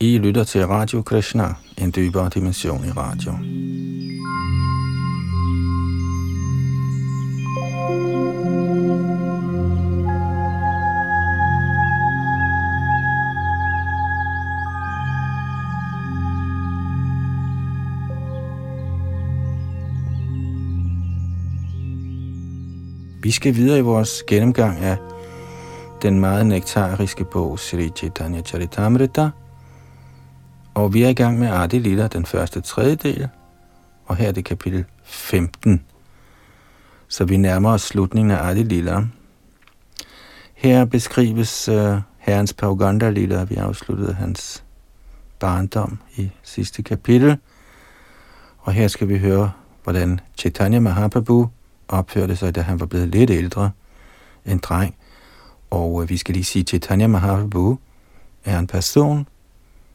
I lytter til Radio Krishna, en dybere dimension i radio. Vi skal videre i vores gennemgang af den meget nektariske bog Sri Chaitanya Charitamrita, og vi er i gang med Adi Lila, den første tredjedel, og her er det kapitel 15. Så vi nærmer os slutningen af Adi Lila. Her beskrives uh, herrens Pauganda Lila, vi afsluttede hans barndom i sidste kapitel. Og her skal vi høre, hvordan Chaitanya Mahaprabhu opførte sig, da han var blevet lidt ældre, en dreng. Og øh, vi skal lige sige, at Chaitanya Mahaprabhu er en person,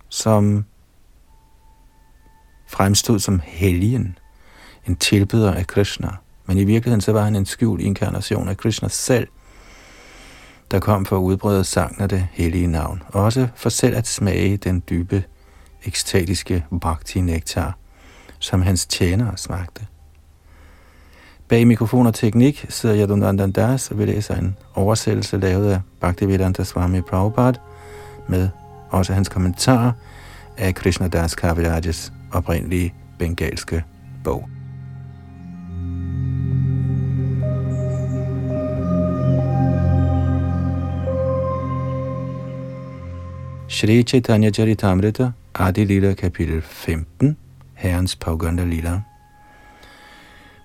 som fremstod som helgen, en tilbeder af Krishna. Men i virkeligheden så var han en skjult inkarnation af Krishna selv, der kom for at udbrede sangen af det hellige navn. Også for selv at smage den dybe, ekstatiske bhakti-nektar, som hans tjenere smagte. Bag mikrofon og teknik sidder Yadunandan Das og vil læse en oversættelse lavet af Bhaktivedanta Swami Prabhupada med også hans kommentarer af Krishna Das Kavirajas oprindelige bengalske bog. Shri Chaitanya Charitamrita, Adi Lila, kapitel 15, Herrens Pauganda Lila.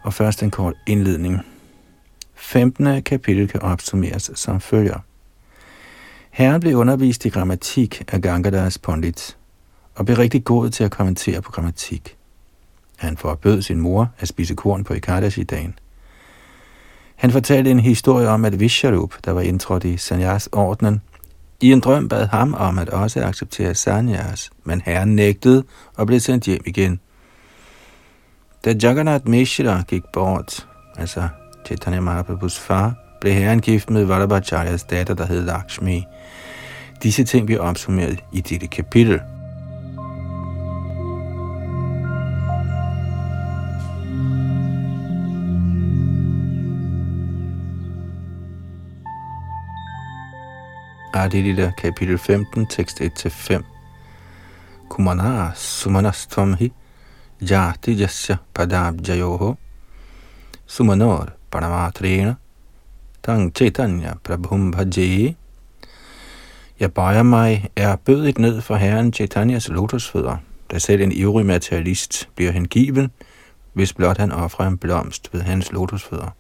Og først en kort indledning. 15. kapitel kan opsummeres som følger. Herren blev undervist i grammatik af Gangadas Pondit, og blev rigtig god til at kommentere på grammatik. Han forbød sin mor at spise korn på Ekadashi-dagen. Han fortalte en historie om, at Visharup, der var indtrådt i Sanyas-ordnen, i en drøm bad ham om at også acceptere Sanyas, men herren nægtede og blev sendt hjem igen. Da Jagannath Mishra gik bort, altså Chaitanya Mahaprabhus far, blev herren gift med Vallabhacharyas datter, der hed Lakshmi. Disse ting bliver opsummeret i dette kapitel. Adilila, kapitel 15, tekst 1-5. Kumana sumanastvam hi jati jasya padabjayoho sumanor paramatrena tang chaitanya prabhum bhaje. Jeg bøjer mig er bødigt ned for herren Chaitanyas lotusfødder, da selv en ivrig materialist bliver hengiven, hvis blot han offrer en blomst ved hans lotusfødder.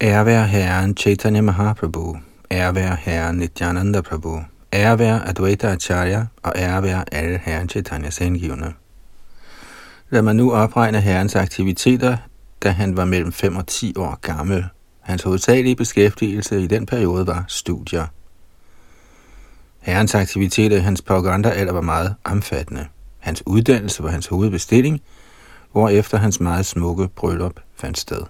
Ære være herren Chaitanya Mahaprabhu, ære være herren Nityananda Prabhu, ære være Advaita Acharya og ære være alle herren Chaitanyas hengivne. Lad mig nu opregne herrens aktiviteter, da han var mellem 5 og 10 år gammel. Hans hovedsagelige beskæftigelse i den periode var studier. Herrens aktiviteter i hans alder var meget omfattende. Hans uddannelse var hans hovedbestilling, efter hans meget smukke bryllup fandt sted.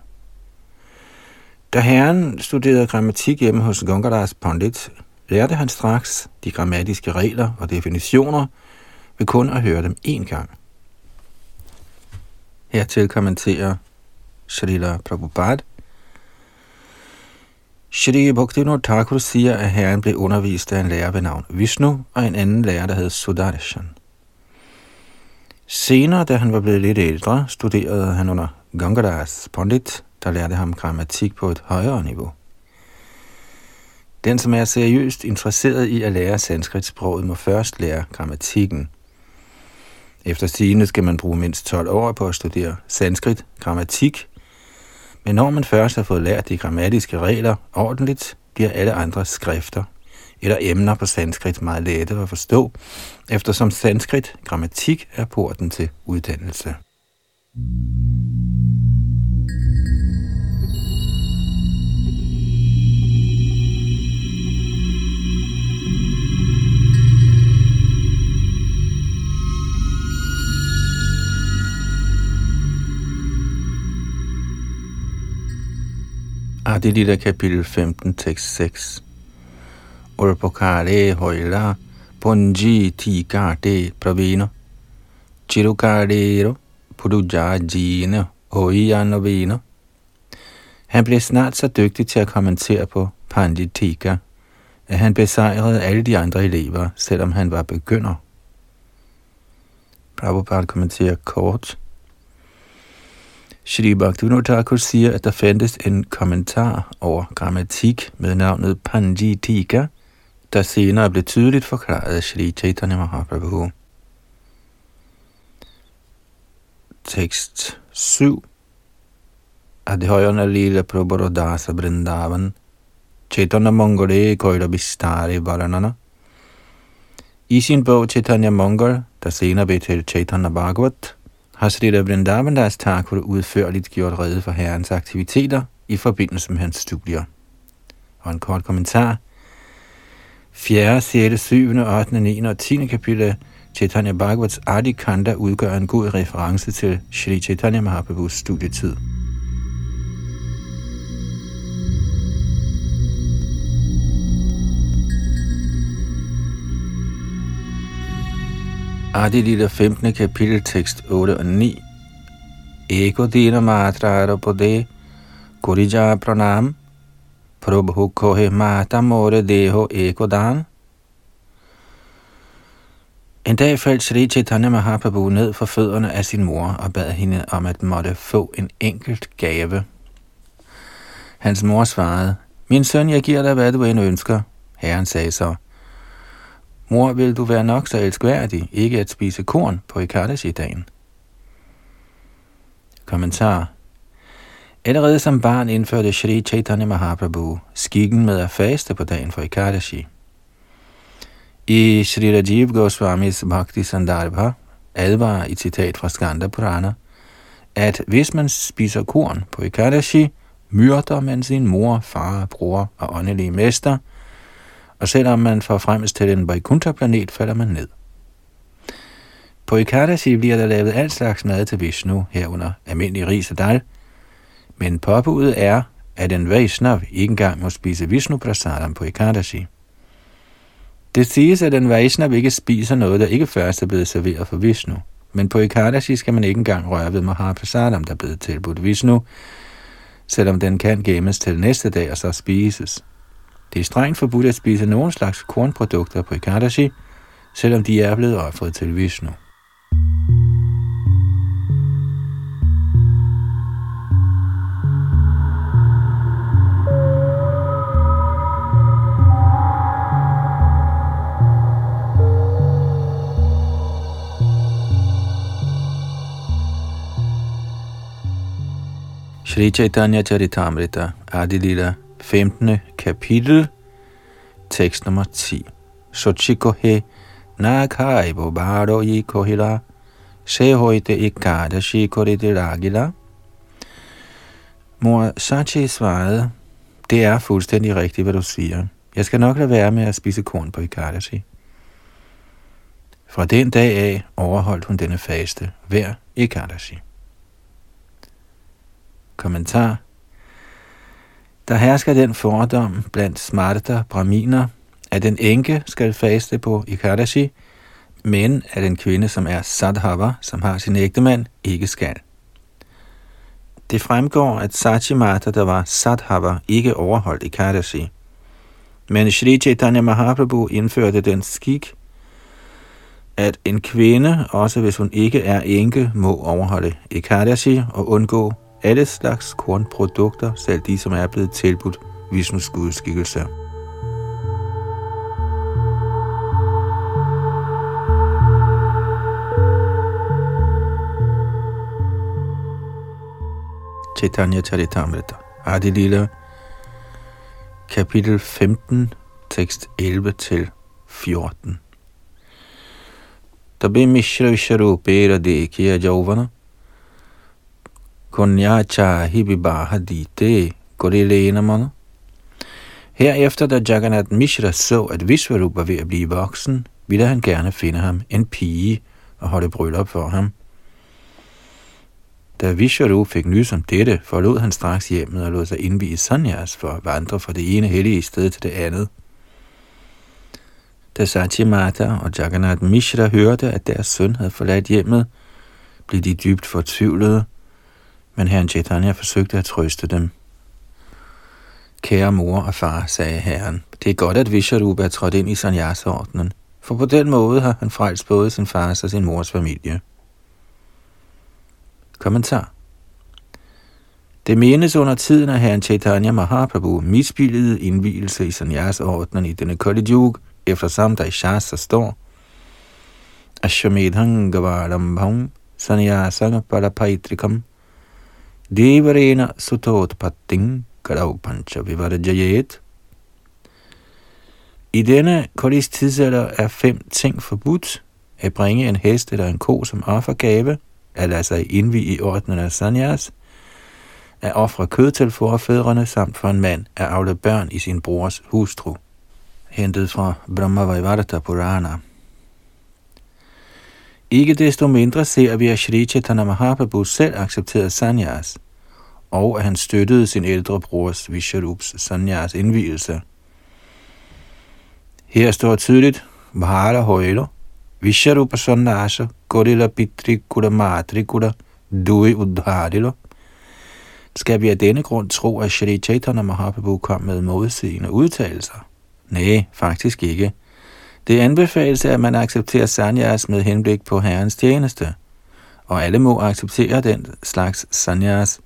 Da herren studerede grammatik hjemme hos Gangadhas Pandit, lærte han straks de grammatiske regler og definitioner ved kun at høre dem én gang. Hertil kommenterer Srila Prabhupada. Shri Bhaktivinoda Thakur siger, at herren blev undervist af en lærer ved navn Vishnu og en anden lærer, der hed Sudarshan. Senere, da han var blevet lidt ældre, studerede han under Gangadas Pandit der lærte ham grammatik på et højere niveau. Den, som er seriøst interesseret i at lære sanskritsproget, må først lære grammatikken. Efter sigende skal man bruge mindst 12 år på at studere sanskrit grammatik, men når man først har fået lært de grammatiske regler ordentligt, bliver alle andre skrifter eller emner på sanskrit meget lette at forstå, eftersom sanskrit grammatik er porten til uddannelse. Ah, Adilita kapitel 15, tekst 6. Ulpokare hoila punji tikarte pravino, chirukardero pudujajine oiyanovino. Han blev snart så dygtig til at kommentere på Panditika, at han besejrede alle de andre elever, selvom han var begynder. Prabhupada kommenterer kort. Shri Bhaktivinoda Thakur siger, at der fandtes en kommentar over grammatik med navnet Panjitika, der senere blev tydeligt forklaret af Shri Chaitanya Mahaprabhu. Tekst 7 Adhyayana Lila Prabhurodasa Brindavan Chaitanya Mongole koirabistari Varanana. I sin bog Chaitanya Mongol, der senere blev til Chaitanya Bhagavat, har Srila Vrindavan Das Thakur udførligt gjort rede for herrens aktiviteter i forbindelse med hans studier. Og en kort kommentar. 4., 6., 7., 8., 9. og 10. kapitel Chaitanya Bhagavats Adi Kanda udgør en god reference til Sri Chaitanya Mahaprabhus studietid. Adi Lille 15. kapitel, tekst 8 og 9. Ego dina matra pode, kurija pranam, prabhu kohe mata more deho ekodan. En dag faldt Sri Chaitanya Mahaprabhu ned for fødderne af sin mor og bad hende om at måtte få en enkelt gave. Hans mor svarede, Min søn, jeg giver dig, hvad du end ønsker. Herren sagde så, Mor, vil du være nok så elskværdig, ikke at spise korn på Ekadashi-dagen? Kommentar Allerede som barn indførte Shri Chaitanya Mahaprabhu skikken med at faste på dagen for Ekadashi. I Sri Rajiv Goswamis Bhakti Sandarbha advarer i citat fra Skanda Purana, at hvis man spiser korn på Ekadashi, myrder man sin mor, far, bror og åndelige mester, og selvom man får fremmest til en Vaikuntha-planet, falder man ned. På Ikadashi bliver der lavet alt slags mad til Vishnu, herunder almindelig ris og dal, men påbuddet er, at en Vaishnav ikke engang må spise Vishnu prasadam på Ikadashi. Det siges, at en Vaishnav ikke spiser noget, der ikke først er blevet serveret for Vishnu. Men på Ikadashi skal man ikke engang røre ved Mahaprasadam, der er blevet tilbudt Vishnu, selvom den kan gemmes til næste dag og så spises. Det er strengt forbudt at spise nogen slags kornprodukter på Ekadashi, selvom de er blevet offret til Vishnu. Shri Chaitanya Charitamrita Adilila 15. kapitel, tekst nummer 10. Sochiko he nakai bo baro i kohila, se hoite ikadashi de ragila. Mor Sachi svarede, det er fuldstændig rigtigt, hvad du siger. Jeg skal nok lade være med at spise korn på Ikadashi. Fra den dag af overholdt hun denne faste hver Ikadashi. Kommentar der hersker den fordom blandt smarta braminer, at en enke skal faste på Ikadashi, men at en kvinde, som er sadhava, som har sin ægtemand, ikke skal. Det fremgår, at Sachimata, der var sadhava, ikke overholdt Ikadashi. Men Sri Chaitanya Mahaprabhu indførte den skik, at en kvinde, også hvis hun ikke er enke, må overholde Ikadashi og undgå alle slags kornprodukter, selv de, som er blevet tilbudt Vishnus gudskikkelse. Chaitanya Charitamrita, Adi Lila, kapitel 15, tekst 11 til 14. Tabe Mishra Visharupera Radekya Jauvana, Kunyacha hibibaha dite gorilena Herefter, da Jagannath Mishra så, at Vishvarup var ved at blive voksen, ville han gerne finde ham en pige og holde bryllup for ham. Da Vishvarup fik nys om dette, forlod han straks hjemmet og lod sig indvige sanyas for at vandre fra det ene hellige sted til det andet. Da Satyamata og Jagannath Mishra hørte, at deres søn havde forladt hjemmet, blev de dybt fortvivlede, men herren Chaitanya forsøgte at trøste dem. Kære mor og far, sagde herren, det er godt, at Visharupa er trådt ind i sannyasa-ordenen, for på den måde har han frelst både sin fars og sin mors familie. Kommentar det menes under tiden, at herren Chaitanya Mahaprabhu misbildede indvielse i sanyas-ordnen i denne Kali eftersom der i Shastra står, Ashwamedhang Gavarambham Sanyasanga Palapaitrikam Devarena Sutotpatting Kadavpancha Vivarajayet. I denne kolis tidsalder er fem ting forbudt. At bringe en hest eller en ko som offergave, at lade sig indvi i ordnen af sanyas, at ofre kød til forfædrene samt for en mand at afle børn i sin brors hustru. Hentet fra Brahmavaivarta Purana. Ikke desto mindre ser vi, at Shri Chaitanya Mahaprabhu selv accepterede sanyas, og at han støttede sin ældre brors Visharups sanyas indvielse. Her står tydeligt, Mahala Hoilo, Visharupa Sanyasa, Gorilla Pitri Kuda Matri Kuda, Dui Udharilo. Skal vi af denne grund tro, at Shri Chaitanya Mahaprabhu kom med modsigende udtalelser? Nej, faktisk ikke. Det anbefales, at man accepterer sanyas med henblik på Herrens tjeneste, og alle må acceptere den slags sanyas,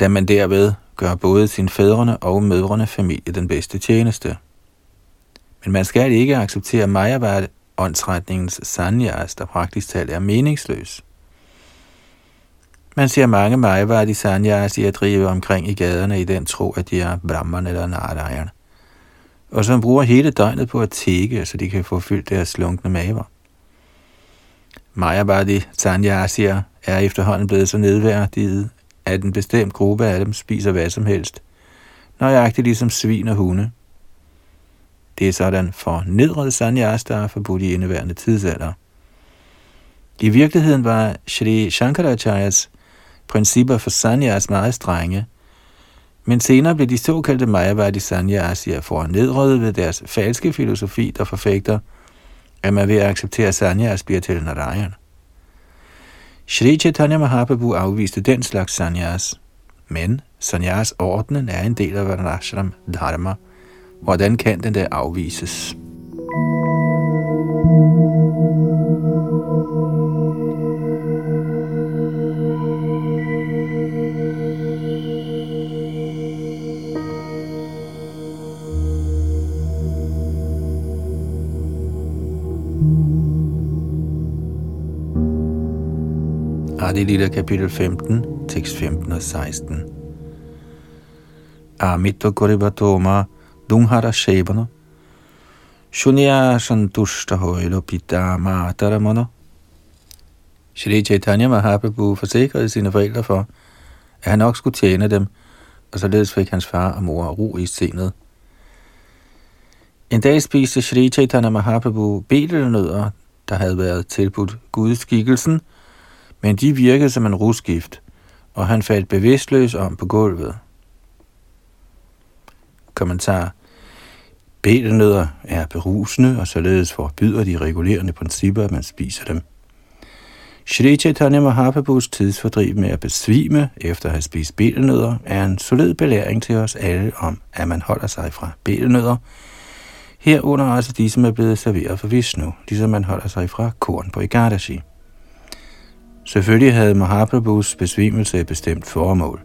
da man derved gør både sin fædrene og mødrene familie den bedste tjeneste. Men man skal ikke acceptere Majavad åndsretningens sanyas, der praktisk talt er meningsløs. Man ser mange Mayavad sanyas i at drive omkring i gaderne i den tro, at de er Brahman eller Narayan og som bruger hele døgnet på at tække, så de kan få fyldt deres slunkne maver. Mayabadi Sanyasier er efterhånden blevet så nedværdiget, at en bestemt gruppe af dem spiser hvad som helst, nøjagtigt ligesom svin og hunde. Det er sådan for nedrede sanyas, der er forbudt i indeværende tidsalder. I virkeligheden var Shri Shankaracharyas principper for sanyas meget strenge, men senere blev de såkaldte Mayavadi Sanyasier nedrøvet ved deres falske filosofi, der forfægter, at man ved at acceptere sanyas bliver til Narayan. Shri Chaitanya Mahaprabhu afviste den slags sanyas, men sanyas-ordnen er en del af Varnashram Dharma. Hvordan kan den der afvises? Adi Lila kapitel 15, tekst 15 og 16. Amito Koribatoma Dunghara Shebana Shunya Santushta Hoilo Pita Mataramana Shri Chaitanya Mahaprabhu forsikrede sine forældre for, at han nok skulle tjene dem, og således fik hans far og mor ro i scenet. En dag spiste Shri Chaitanya Mahaprabhu betelnødder, der havde været tilbudt gudskikkelsen, men de virkede som en rusgift, og han faldt bevidstløs om på gulvet. Kommentar. Betelnødder er berusende, og således forbyder de regulerende principper, at man spiser dem. Shri Chaitanya Mahaprabhus tidsfordriv med at besvime efter at have spist betelnødder er en solid belæring til os alle om, at man holder sig fra betelnødder, herunder også de, som er blevet serveret for Vishnu, ligesom man holder sig fra korn på Igadashi. Selvfølgelig havde Mahaprabhus besvimelse et bestemt formål.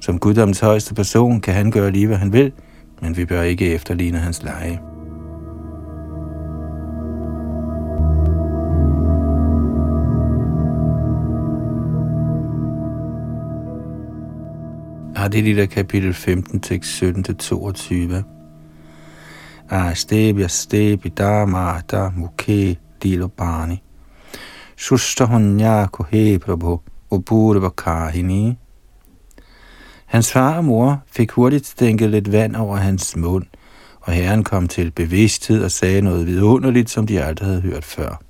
Som guddoms højeste person kan han gøre lige, hvad han vil, men vi bør ikke efterligne hans leje. Adilita kapitel 15, tekst 17-22. Astebya stebi dharma da mukhe dilobani. Sustahunya Kohe Prabhu Upurva Kahini. Hans far og mor fik hurtigt stænket lidt vand over hans mund, og herren kom til bevidsthed og sagde noget vidunderligt, som de aldrig havde hørt før.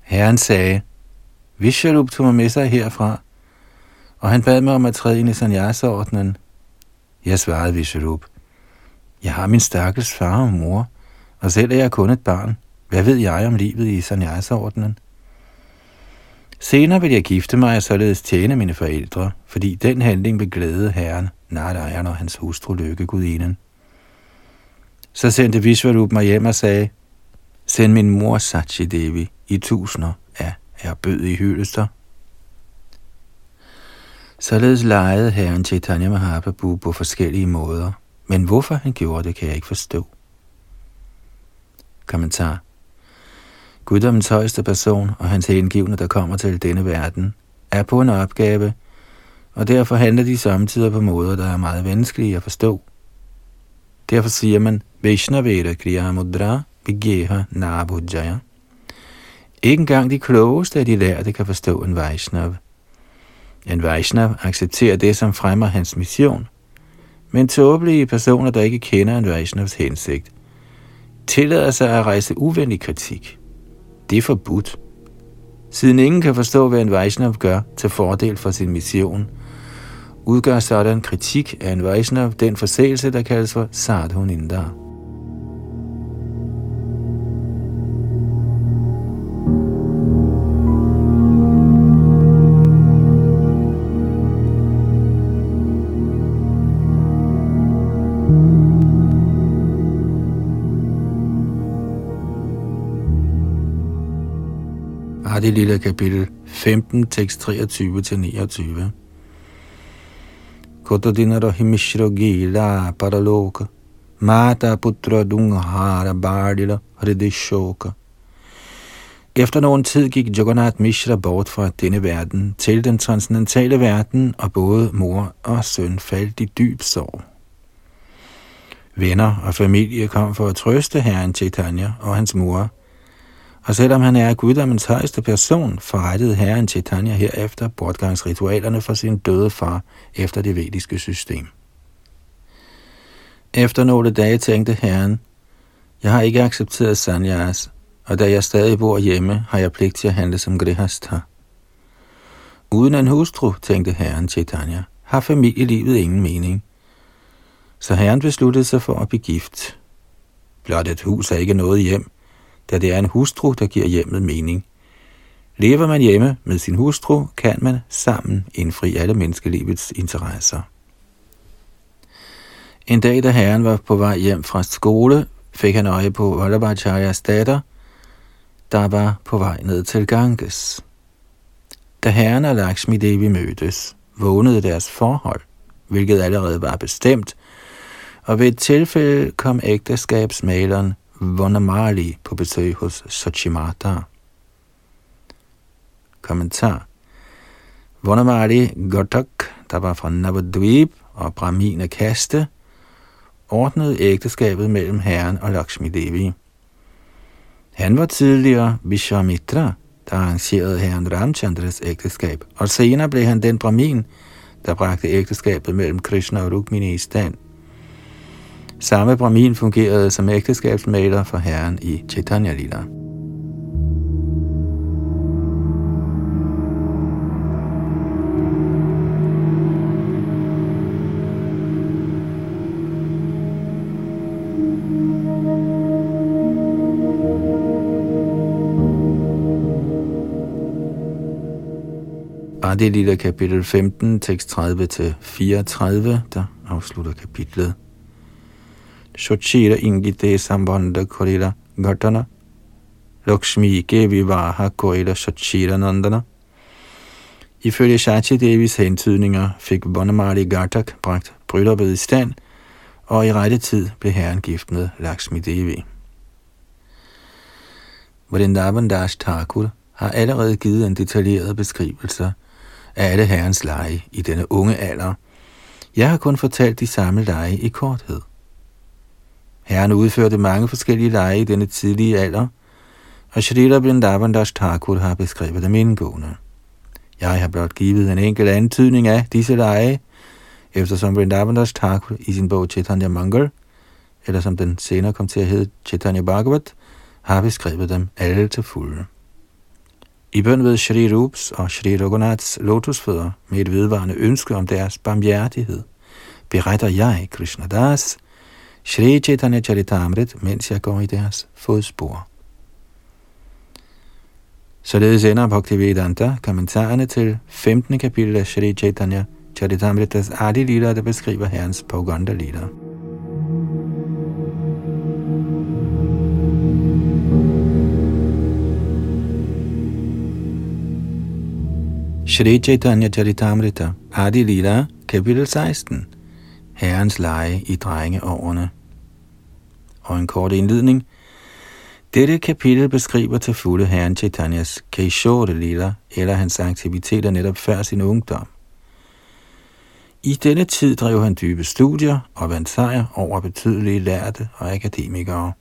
Herren sagde, Vishalup tog mig med sig herfra, og han bad mig om at træde ind i sanyasa-ordnen. Jeg svarede Vishalup, Jeg har min stakkels far og mor, og selv er jeg kun et barn. Hvad ved jeg om livet i sanyasordenen? Senere vil jeg gifte mig og således tjene mine forældre, fordi den handling vil glæde herren, Narayan og hans hustru lykkegudinen. Så sendte Vishwarup mig hjem og sagde, send min mor Sachi Devi i tusinder af bød i hyldester. Således lejede herren Chaitanya Mahaprabhu på forskellige måder, men hvorfor han gjorde det, kan jeg ikke forstå. Kommentar Guddommens højeste person og hans hengivne, der kommer til denne verden, er på en opgave, og derfor handler de samtidig på måder, der er meget vanskelige at forstå. Derfor siger man, Vaishnaveda Kriya Mudra Vigeha Nabhujaya. Ikke engang de klogeste af de lærte kan forstå en Vaishnav. En Vaishnav accepterer det, som fremmer hans mission, men tåbelige personer, der ikke kender en Vaishnavs hensigt, tillader sig at rejse uvenlig kritik. Det er forbudt. Siden ingen kan forstå, hvad en Vaishnav gør til fordel for sin mission, udgør sådan kritik af en Vaishnav den forseelse, der kaldes for sadhunindar. Lille kapitel 15, tekst 23-29. Kotodinaro himishro gila paraloka, mata putra dunghara bardila hridishoka. Efter nogen tid gik Jagannath Mishra bort fra denne verden til den transcendentale verden, og både mor og søn faldt i dyb sorg. Venner og familie kom for at trøste herren Chaitanya og hans mor, og selvom han er guddommens højeste person, forrettede herren Chaitanya herefter bortgangsritualerne for sin døde far efter det vediske system. Efter nogle dage tænkte herren, jeg har ikke accepteret sanyas, og da jeg stadig bor hjemme, har jeg pligt til at handle som grihastha. Uden en hustru, tænkte herren Chaitanya, har familielivet ingen mening. Så herren besluttede sig for at blive gift. Blot et hus er ikke noget hjem, da det er en hustru, der giver hjemmet mening. Lever man hjemme med sin hustru, kan man sammen indfri alle menneskelivets interesser. En dag, da herren var på vej hjem fra skole, fik han øje på Vallabhacharyas datter, der var på vej ned til Ganges. Da herren og Lakshmi Devi mødtes, vågnede deres forhold, hvilket allerede var bestemt, og ved et tilfælde kom ægteskabsmaleren Vonamali på besøg hos Sochimata. Kommentar Vonamali Gotak, der var fra Navadvip og af kaste, ordnede ægteskabet mellem herren og Lakshmi Devi. Han var tidligere Vishwamitra, der arrangerede herren Ramchandras ægteskab, og senere blev han den brahmin, der bragte ægteskabet mellem Krishna og Rukmini i stand – Samme Brahmin fungerede som ægteskabsmaler for herren i Chaitanya Lila. Adi Lila kapitel 15, tekst 30-34, der afslutter kapitlet. Shochira ingite sambandha korila ghatana. Lakshmi ke vivaha korila Shochira nandana. Ifølge Shachi Devis hentydninger fik Bonamali Gartak bragt brylluppet i stand, og i rette tid blev herren gift med Lakshmi Devi. Vrindavan Dash Thakur har allerede givet en detaljeret beskrivelse af alle herrens lege i denne unge alder. Jeg har kun fortalt de samme lege i korthed. Herren udførte mange forskellige lege i denne tidlige alder, og Shrita Vrindavan Das Thakur har beskrevet dem indgående. Jeg har blot givet en enkelt antydning af disse lege, eftersom Vrindavan Das Thakur i sin bog Chaitanya Mangal, eller som den senere kom til at hedde Chaitanya Bhagavat, har beskrevet dem alle til fulde. I bøn ved Shri Rups og Shri Raghunaths lotusfødder med et vedvarende ønske om deres barmhjertighed, beretter jeg, Krishna Das, Shri Chaitanya Charitamrit, mens jeg går i deres fodspor. Således ender Bhaktivedanta kommentarerne til 15. kapitel af Shri Chaitanya Charitamritas Adi Lila, der beskriver herrens Pauganda Lila. Shri Chaitanya Charitamrita Adi Lila, kapitel 16 Herrens leje i drengeårene og en kort indledning – dette kapitel beskriver til fulde herren Chaitanyas Keishore Lila, eller hans aktiviteter netop før sin ungdom. I denne tid drev han dybe studier og vandt sejr over betydelige lærte og akademikere.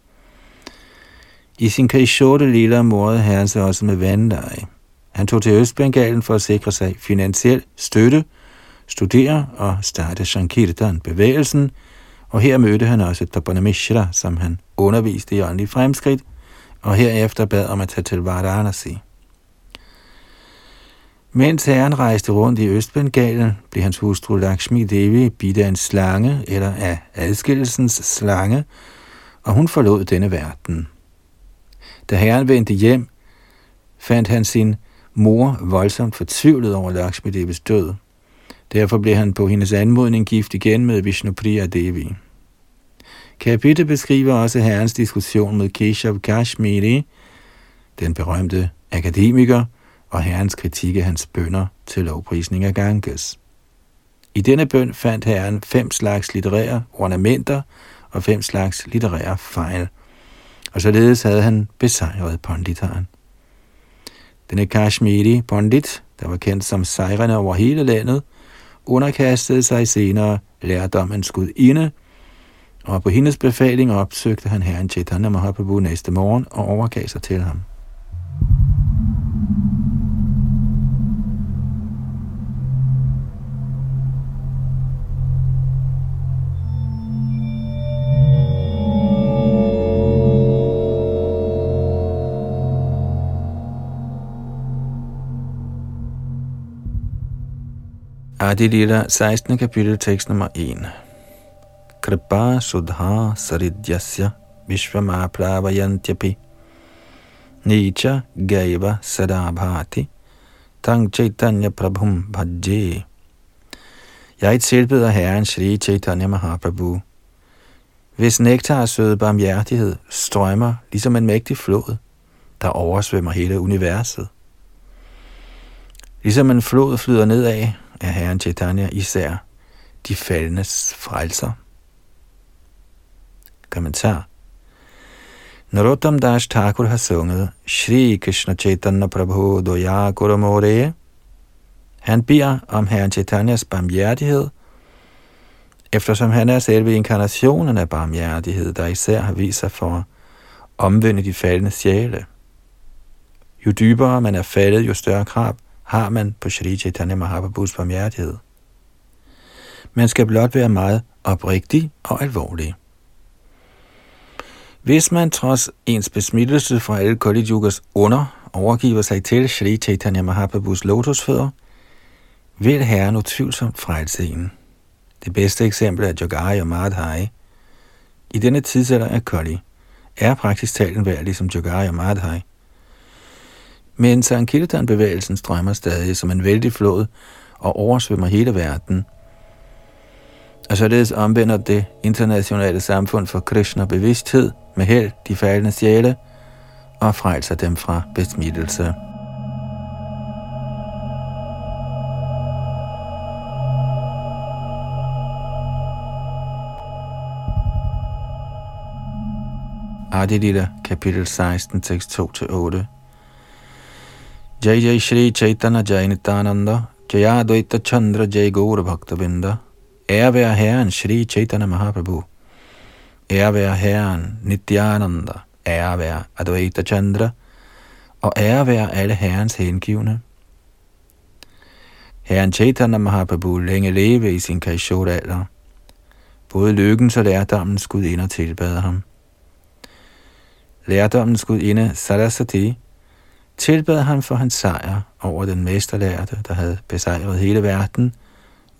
I sin Keishore Lila mordede herren sig også med vandleje. Han tog til Østbengalen for at sikre sig finansiel støtte, studere og starte Shankirtan bevægelsen, og her mødte han også Tapanamishra, som han underviste i åndelig fremskridt, og herefter bad om at tage til Varanasi. Mens herren rejste rundt i Østbengalen, blev hans hustru Lakshmi Devi bidt af en slange, eller af adskillelsens slange, og hun forlod denne verden. Da herren vendte hjem, fandt han sin mor voldsomt fortvivlet over Lakshmi Devis død. Derfor blev han på hendes anmodning gift igen med Vishnupriya Devi. Kapitel beskriver også herrens diskussion med Keshav Kashmiri, den berømte akademiker, og herrens kritik af hans bønder til lovprisning af Ganges. I denne bøn fandt herren fem slags litterære ornamenter og fem slags litterære fejl, og således havde han besejret Ponditaren. Denne Kashmiri Pandit, der var kendt som sejrende over hele landet, underkastede sig senere lærdommens gudinde, og på hendes befaling opsøgte han herren Chaitanya Mahaprabhu næste morgen og overgav sig til ham. Adilila 16. kapitel tekst nummer 1 kripa sudha saridyasya vishvamaplavayantiapi nicha gaiva sadabhati tang chaitanya prabhum bhajje. Jeg tilbeder Herren Sri Chaitanya Mahaprabhu. Hvis nektar søde barmhjertighed strømmer ligesom en mægtig flod, der oversvømmer hele universet. Ligesom en flod flyder nedad, er Herren Chaitanya især de faldendes frelser. Kommentar. Narottam Das Thakur har sunget Shri Krishna Chaitanya Prabhu Doya Kuramore. Han beder om Herren Chaitanyas barmhjertighed, eftersom han er selve inkarnationen af barmhjertighed, der især har vist sig for at omvende de faldende sjæle. Jo dybere man er faldet, jo større krav har man på Sri Chaitanya Mahaprabhus barmhjertighed. Man skal blot være meget oprigtig og alvorlig. Hvis man trods ens besmittelse fra alle Kali Yugas under overgiver sig til Shri Chaitanya Mahaprabhus lotusfødder, vil Herren utvivlsomt frelse en. Det bedste eksempel er Jogai og Madhai. I denne tidsalder af Kali er praktisk talt en værd ligesom Jogai og Madhai. Men Sankirtan-bevægelsen strømmer stadig som en vældig flod og oversvømmer hele verden – og således omvender det internationale samfund for Krishna bevidsthed med held de faldende sjæle og frelser dem fra besmittelse. Adilila, kapitel 16, tekst 2-8. Jai Jai Shri Chaitanya Jai Nityananda, Jaya Advaita Chandra Jai Gaur Bhakta Binda, Ære være Herren Shri Chaitanya Mahaprabhu. Ære være Herren Nityananda. Ære være Advaita Chandra. Og ære være alle Herrens hengivne. Herren Chaitanya Mahaprabhu længe leve i sin kajshot alder. Både lykkens og lærdommens gudinde tilbad ham. Lærdommens gudinde Sarasati tilbad ham for hans sejr over den mesterlærte, der havde besejret hele verden –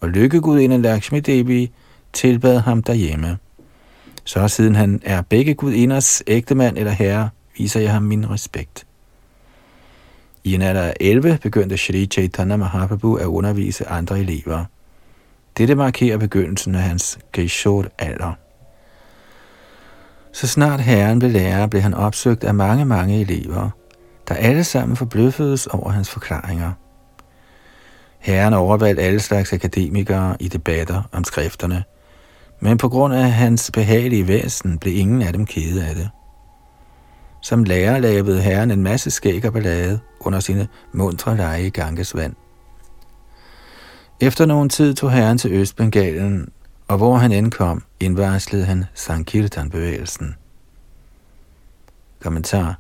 og lykkegudinden Lakshmi Devi tilbad ham derhjemme. Så siden han er begge gudinders ægtemand eller herre, viser jeg ham min respekt. I en alder af 11 begyndte Shri Chaitanya Mahaprabhu at undervise andre elever. Dette markerer begyndelsen af hans Geshod-alder. Så snart herren blev lærer, blev han opsøgt af mange, mange elever, der alle sammen forbløffedes over hans forklaringer. Herren overvalgte alle slags akademikere i debatter om skrifterne, men på grund af hans behagelige væsen blev ingen af dem kede af det. Som lærer lavede herren en masse skæg og ballade under sine mundre lege i Ganges vand. Efter nogen tid tog herren til Østbengalen, og hvor han indkom, indvarslede han Sankirtan-bevægelsen. Kommentar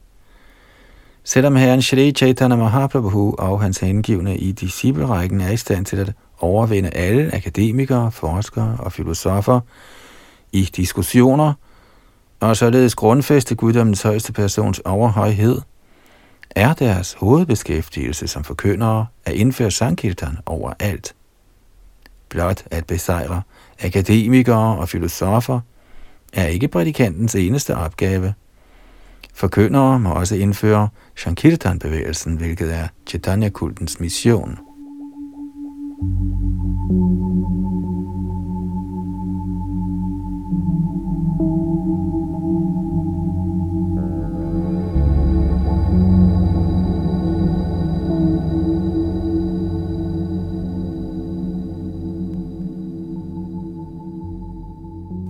Selvom herren Shri Chaitanya Mahaprabhu og hans hengivne i disciplerækken er i stand til at overvinde alle akademikere, forskere og filosofer i diskussioner, og således grundfæste guddommens højeste persons overhøjhed, er deres hovedbeskæftigelse som forkyndere at indføre Sankirtan overalt. Blot at besejre akademikere og filosofer er ikke prædikantens eneste opgave. Forkyndere må også indføre Shankirtan-bevægelsen, hvilket er Chaitanya-kultens mission.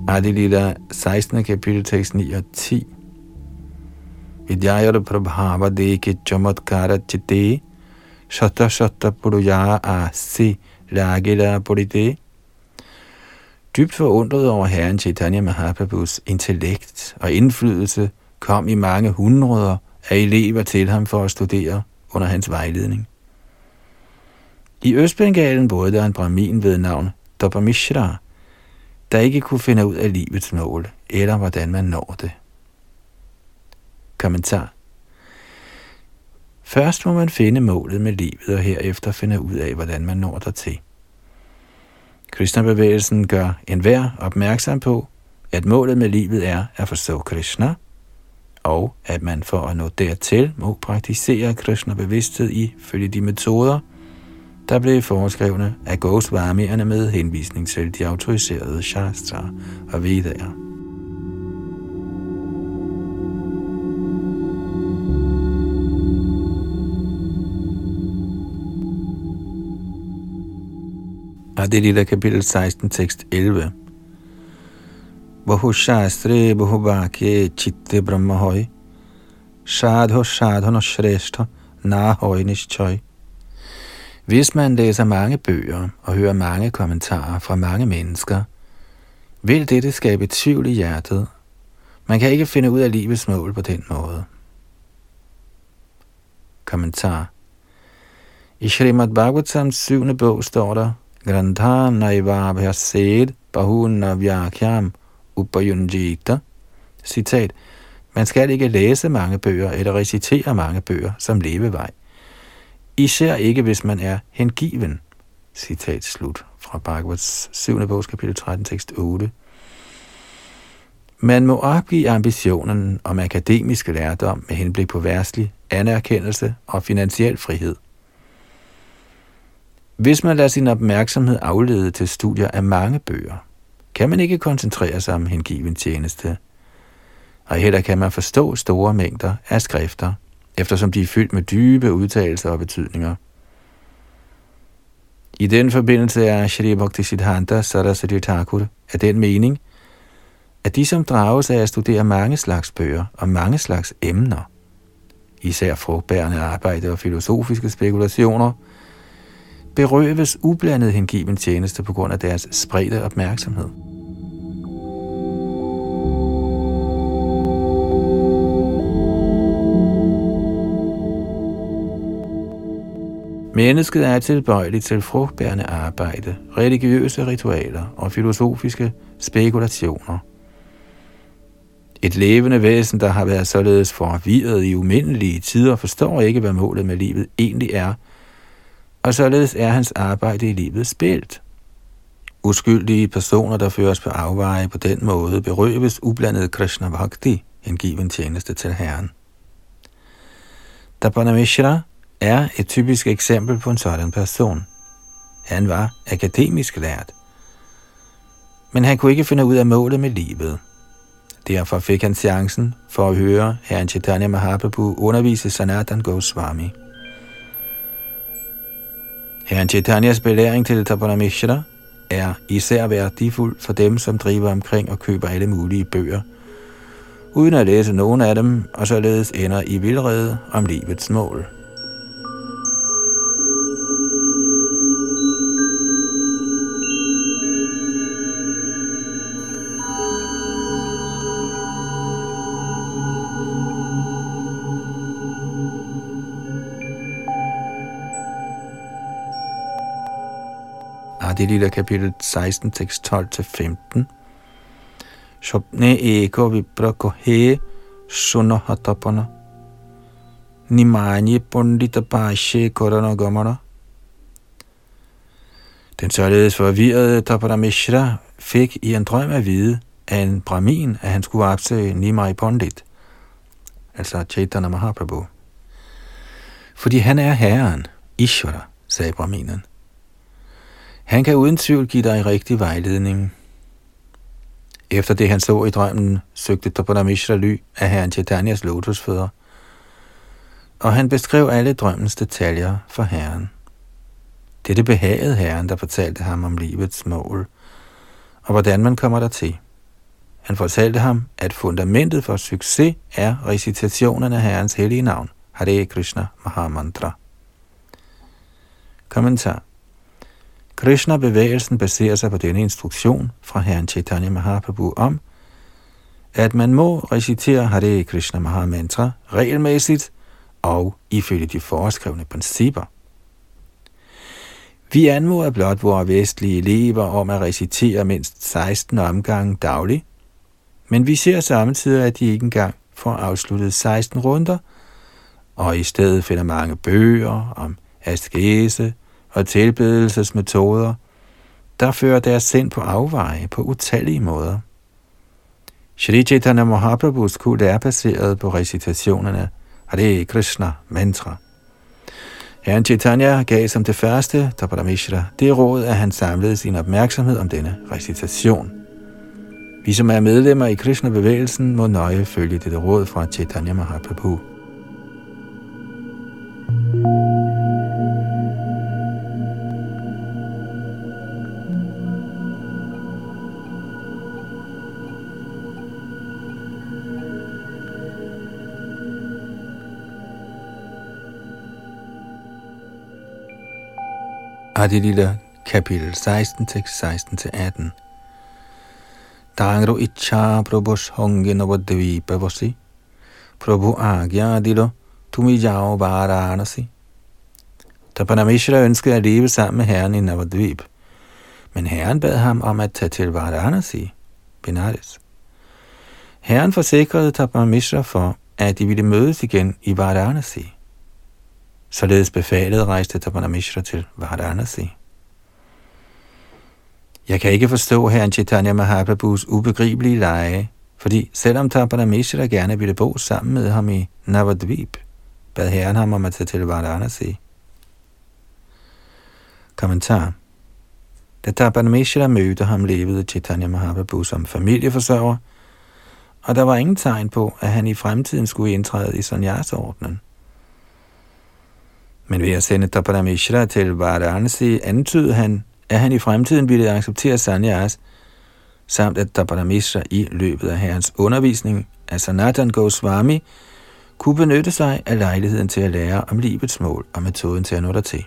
Adilita 16. kapitel, tekst 9 og 10. Vidyayar prabhava deke chamatkara chitte shata shata puruya asi lagila purite. Dybt forundret over herren Chaitanya Mahaprabhus intellekt og indflydelse kom i mange hundreder af elever til ham for at studere under hans vejledning. I Østbengalen boede der en brahmin ved navn Dopamishra, der ikke kunne finde ud af livets mål, eller hvordan man når det. Kommentar Først må man finde målet med livet, og herefter finde ud af, hvordan man når dertil. Krishna-bevægelsen gør enhver opmærksom på, at målet med livet er at forstå Krishna, og at man for at nå dertil må praktisere Krishna-bevidsthed i følge de metoder, der blev foreskrevne af Goswamierne med henvisning til de autoriserede Shastra og Vedaer. Og det kapitel 16, tekst 11. Bahu shastre bahu bakye chitte brahma hoy. Shadho shadhano shrestha na hoy nischoi. Hvis man læser mange bøger og hører mange kommentarer fra mange mennesker, vil dette skabe tvivl i hjertet. Man kan ikke finde ud af livets mål på den måde. Kommentar I Srimad Bhagavatams syvende bog står der, Grandha naivabhyased bahuna vyakyam upayunjita. Citat. Man skal ikke læse mange bøger eller recitere mange bøger som levevej. Især ikke, hvis man er hengiven. Citat slut fra Bhagavats 7. bog, kapitel 13, tekst 8. Man må opgive ambitionen om akademisk lærdom med henblik på værtslig anerkendelse og finansiel frihed. Hvis man lader sin opmærksomhed aflede til studier af mange bøger, kan man ikke koncentrere sig om hengiven tjeneste. Og heller kan man forstå store mængder af skrifter – eftersom de er fyldt med dybe udtalelser og betydninger. I den forbindelse er Shri Bhakti Siddhanta Saraswati Thakur af den mening, at de, som drages af at studere mange slags bøger og mange slags emner, især frugtbærende arbejde og filosofiske spekulationer, berøves ublandet hengiven tjeneste på grund af deres spredte opmærksomhed. Mennesket er tilbøjeligt til frugtbærende arbejde, religiøse ritualer og filosofiske spekulationer. Et levende væsen, der har været således forvirret i umindelige tider, forstår ikke, hvad målet med livet egentlig er, og således er hans arbejde i livet spildt. Uskyldige personer, der føres på afveje på den måde, berøves ublandet Krishna Bhakti, hengiven tjeneste til Herren. Tapanamishra er et typisk eksempel på en sådan person. Han var akademisk lært, men han kunne ikke finde ud af målet med livet. Derfor fik han chancen for at høre herren Chaitanya Mahaprabhu undervise Sanatan Goswami. Herren Chaitanyas belæring til Tapanamishra er især værdifuld for dem, som driver omkring og køber alle mulige bøger, uden at læse nogen af dem, og således ender i vildrede om livets mål. Det kapitel 16, tekst 12-15. Shopne eko vipra kohe sunahatapana. Nimanye pundita pashe korana gamana. Den således forvirrede Tapanamishra fik i en drøm at vide af en brahmin, at han skulle opsøge Nimai Pondit, altså Chaitanya Mahaprabhu. Fordi han er herren, Ishvara, sagde brahminen. Han kan uden tvivl give dig rigtig vejledning. Efter det han så i drømmen, søgte Tapanamishra ly af herren Chaitanyas lotusfødder, og han beskrev alle drømmens detaljer for herren. Dette behagede herren, der fortalte ham om livets mål, og hvordan man kommer der til. Han fortalte ham, at fundamentet for succes er recitationen af herrens hellige navn, Hare Krishna Mahamantra. Kommentar Krishna-bevægelsen baserer sig på denne instruktion fra herren Chaitanya Mahaprabhu om, at man må recitere Hare Krishna Mahamantra regelmæssigt og ifølge de foreskrevne principper. Vi anmoder blot vores vestlige elever om at recitere mindst 16 omgange dagligt, men vi ser samtidig, at de ikke engang får afsluttet 16 runder, og i stedet finder mange bøger om askese, og tilbedelsesmetoder, der fører deres sind på afveje på utallige måder. Shri Chaitanya Mahaprabhus kult er baseret på recitationerne Hare Krishna mantra. Herren Chaitanya gav som det første, Tapadamishra, det råd, at han samlede sin opmærksomhed om denne recitation. Vi, som er medlemmer i Krishna-bevægelsen, må nøje følge dette råd fra Chaitanya Mahaprabhu. Adilila kapitel 16, til 16-18. Dangro icha prabhus honge navadvipa vasi. Prabhu agya adilo tumi jao varanasi. Tapanamishra ønskede at leve sammen med herren i Navadvip. Men herren bad ham om at tage til Varanasi, Benares. Herren forsikrede Tapanamishra for, at de ville mødes igen i Varanasi. Således befalede rejste Tapanamishra til Varanasi. Jeg kan ikke forstå herren Chaitanya Mahaprabhus ubegribelige leje, fordi selvom Tapanamishra gerne ville bo sammen med ham i Navadvip, bad herren ham om at tage til Varanasi. Kommentar Da Tapanamishra mødte ham, levede Chaitanya Mahaprabhu som familieforsørger, og der var ingen tegn på, at han i fremtiden skulle indtræde i sanyasordnen. Men ved at sende Tapanamishra til Varanasi, antydede han, at han i fremtiden ville acceptere sanyas, samt at Tapanamishra i løbet af herrens undervisning af Sanatan Goswami kunne benytte sig af lejligheden til at lære om livets mål og metoden til at nå dertil.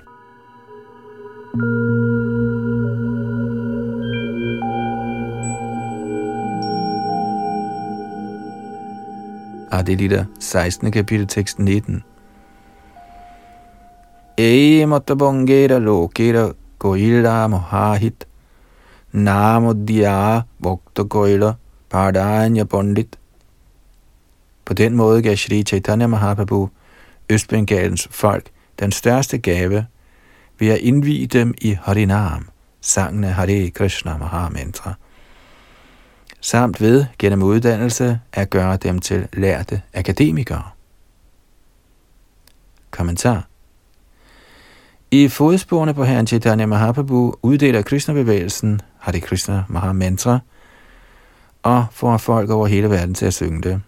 der 16. kapitel tekst 19 ei matabongera lokera koila mohahit namodhya bhakta koila pardanya pandit. På den måde gav Sri Chaitanya Mahaprabhu Østbengalens folk den største gave ved at indvige dem i Harinam, sangen af Hare Krishna Mahamantra, samt ved gennem uddannelse at gøre dem til lærte akademikere. Kommentar i fodsporene på herren Chaitanya Mahaprabhu uddeler Krishna-bevægelsen Hare Krishna Mahamantra og får folk over hele verden til at synge det.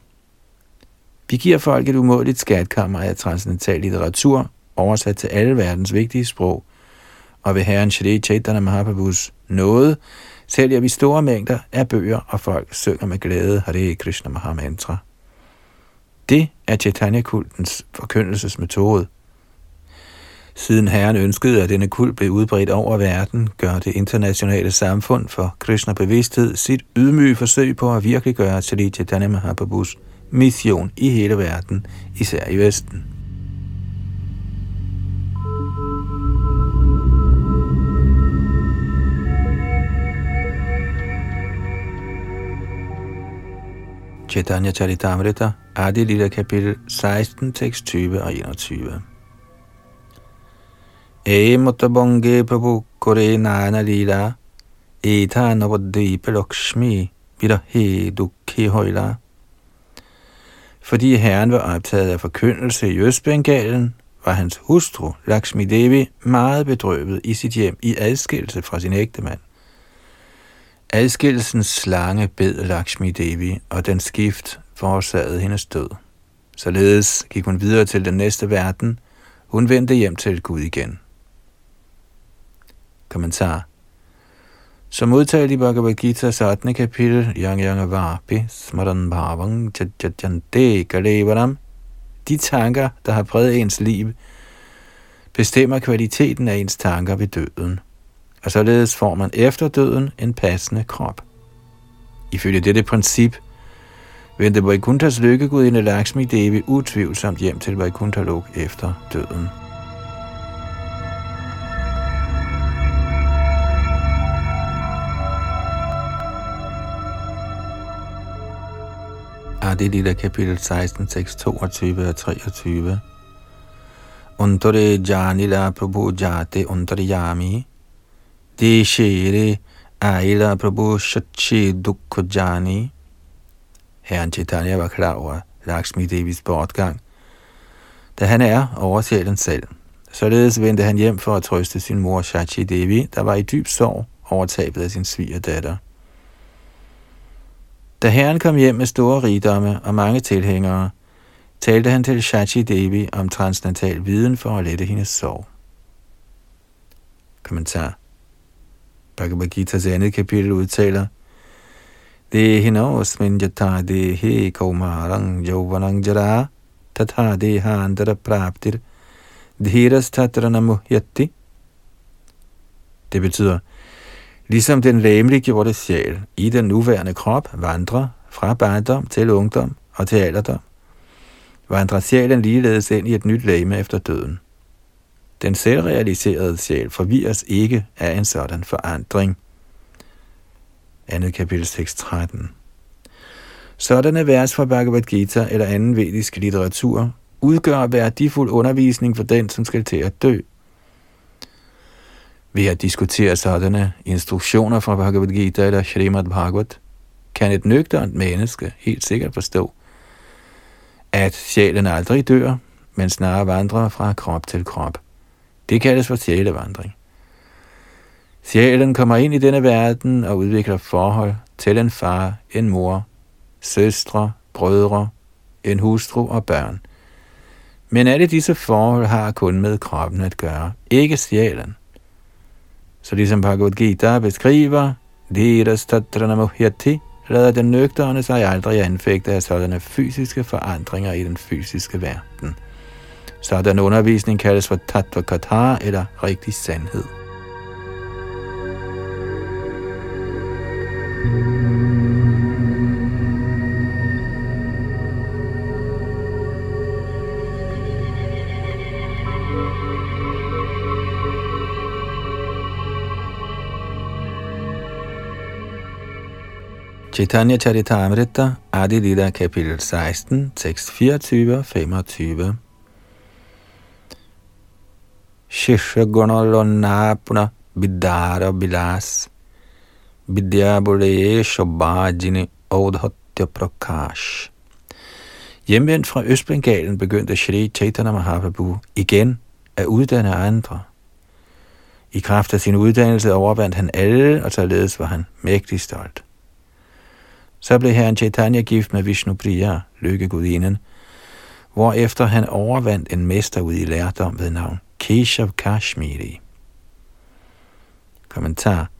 Vi giver folk et umådeligt skatkammer af transcendental litteratur, oversat til alle verdens vigtige sprog, og ved Herren Shri Chaitanya Mahaprabhus nåde sælger vi store mængder af bøger, og folk synger med glæde Hare Krishna Mahamantra. Det er Chaitanya-kultens forkyndelsesmetode. Siden Herren ønskede, at denne kult blev udbredt over verden, gør det internationale samfund for Krishna-bevidsthed sit ydmyge forsøg på at virkeliggøre Sri Chaitanya Mahaprabhus mission i hele verden, især i Vesten. Chaitanya Charitamrita, Adi Lila kapitel 16, tekst 20 og 21. E Mutabonge Prabhu Kore Nana Lila, Eta Navadvipa Lakshmi, Virahe Dukhe Højla. Fordi herren var optaget af forkyndelse i Østbengalen, var hans hustru, Lakshmi Devi, meget bedrøvet i sit hjem i adskillelse fra sin ægtemand. Adskillelsens slange bed Lakshmi Devi, og den skift forårsagede hendes død. Således gik hun videre til den næste verden. Hun vendte hjem til Gud igen. Kommentar som udtalt i Bhagavad Gita 18. kapitel, Yang Yang Vapi, Smaran Bhavang, Chajajante Kalevaram, de tanker, der har præget ens liv, bestemmer kvaliteten af ens tanker ved døden, og således får man efter døden en passende krop. Ifølge dette princip vendte Vaikuntras lykkegudinde Lakshmi Devi utvivlsomt hjem til Vaikuntha Lok efter døden. Adi Lila kapitel 16, tekst 22 og 23. Untare janila prabhu jate untariyami. De shere aila prabhu shachi dukkha jani. Herren Chaitanya var klar over Lakshmi Devis bortgang, da han er oversjælen selv. Således vendte han hjem for at trøste sin mor Shachi Devi, der var i dyb sorg over tabet af sin svigerdatter. Da herren kom hjem med store rigdomme og mange tilhængere, talte han til Shachi Devi om transcendental viden for at lette hendes sorg. Kommentar Bhagavad Gita's andet kapitel udtaler, Det hinosmin jata dehe kaumarang jovanang jara tatha deha andara praptir dhiras tatrana Det betyder, Ligesom den læmeliggjorte sjæl i den nuværende krop vandrer fra barndom til ungdom og til alderdom, vandrer sjælen ligeledes ind i et nyt læme efter døden. Den selvrealiserede sjæl forvirres ikke af en sådan forandring. Andet kapitel 6.13 Sådanne vers fra Bhagavad Gita eller anden vedisk litteratur udgør værdifuld undervisning for den, som skal til at dø, ved at diskutere sådanne instruktioner fra Bhagavad Gita eller Srimad Bhagavat, kan et nøgternt menneske helt sikkert forstå, at sjælen aldrig dør, men snarere vandrer fra krop til krop. Det kaldes for sjælevandring. Sjælen kommer ind i denne verden og udvikler forhold til en far, en mor, søstre, brødre, en hustru og børn. Men alle disse forhold har kun med kroppen at gøre, ikke sjælen. Så ligesom Bhagavad Gita beskriver, Dhiras tatranamuhyati, lader den nøgterne sig aldrig anfægte af sådanne fysiske forandringer i den fysiske verden. Sådan undervisning kaldes for tattva katha eller rigtig sandhed. Chaitanya Charitamrita, Adi Lila, kapitel 16, tekst 24 og 25. Shisha gunalona puna Vidara Bilas, Vidyabuleye Shobhajini Audhatya Prakash. Hjemvendt fra Østbengalen begyndte Shri Chaitanya Mahaprabhu igen at uddanne andre. I kraft af sin uddannelse overvandt han alle, og således var han mægtig stolt. Så blev herren Chaitanya gift med Vishnu Priya, lykkegudinden, hvorefter han overvandt en mester ud i lærdom ved navn Keshav Kashmiri. Kommentar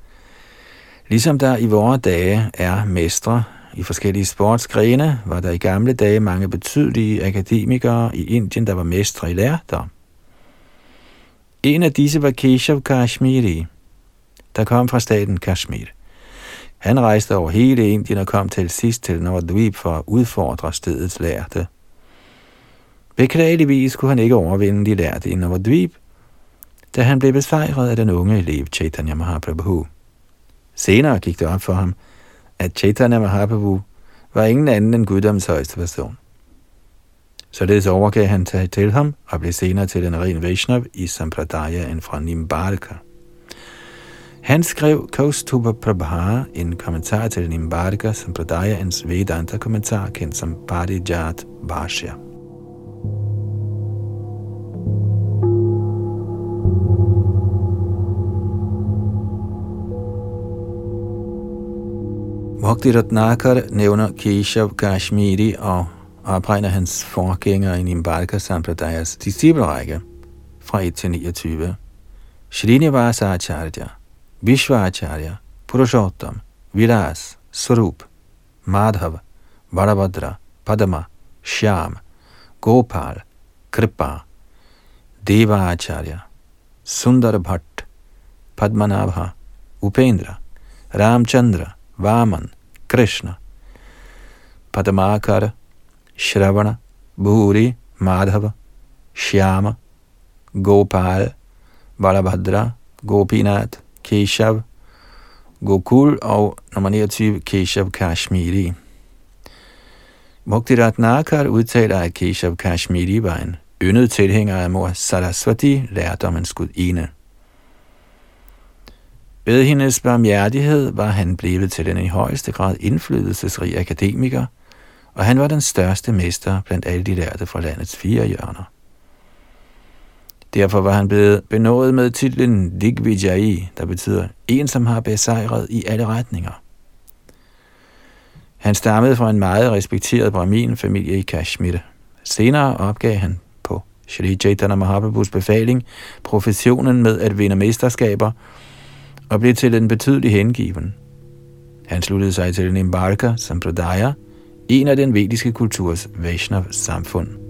Ligesom der i vore dage er mestre i forskellige sportsgrene, var der i gamle dage mange betydelige akademikere i Indien, der var mestre i lærdom. En af disse var Keshav Kashmiri, der kom fra staten Kashmir. Han rejste over hele Indien og kom til sidst til Navadvip for at udfordre stedets lærte. Beklageligvis kunne han ikke overvinde de lærte i Navadvip, da han blev besejret af den unge elev Chaitanya Mahaprabhu. Senere gik det op for ham, at Chaitanya Mahaprabhu var ingen anden end guddoms højeste person. Således overgav han sig til ham og blev senere til en ren Vaishnav i Sampradaya end fra Nimbarka. Han skrev Kaustuba Prabha, en kommentar til Nimbarka Sampradayaens Vedanta kommentar, kendt som Parijat Bhashya. Bhakti Ratnakar nævner Keshav Kashmiri og opregner hans forgænger i Nimbarka Sampradayas disciplerække fra 1 til 29. Srinivasa Acharya, विश्वाचार्य पुरुषोत्तम विलास स्वरूप माधव बड़भद्र पदमा श्याम गोपाल कृपा देवाचार्य सुंदर भट्ट पद्मनाभा उपेंद्र रामचंद्र वामन कृष्ण पद्माकर श्रवण भूरी माधव श्याम गोपाल बलभद्र Gopinath Keshav, Gokul og nummer 29 Keshav Kashmiri. Mukti Ratnakar udtaler, at Keshav Kashmiri var en yndet tilhænger af mor Saraswati, lærdommens gudinde. Ved hendes barmhjertighed var han blevet til den i højeste grad indflydelsesrig akademiker, og han var den største mester blandt alle de lærte fra landets fire hjørner. Derfor var han blevet benådet med titlen Digvijayi, der betyder en, som har besejret i alle retninger. Han stammede fra en meget respekteret brahmin-familie i Kashmir. Senere opgav han på Shri Chaitanya Mahaprabhus befaling professionen med at vinde mesterskaber – og blev til en betydelig hengiven. Han sluttede sig til en embarker, som Pradaya, en af den vediske kulturs Vaishnav-samfund.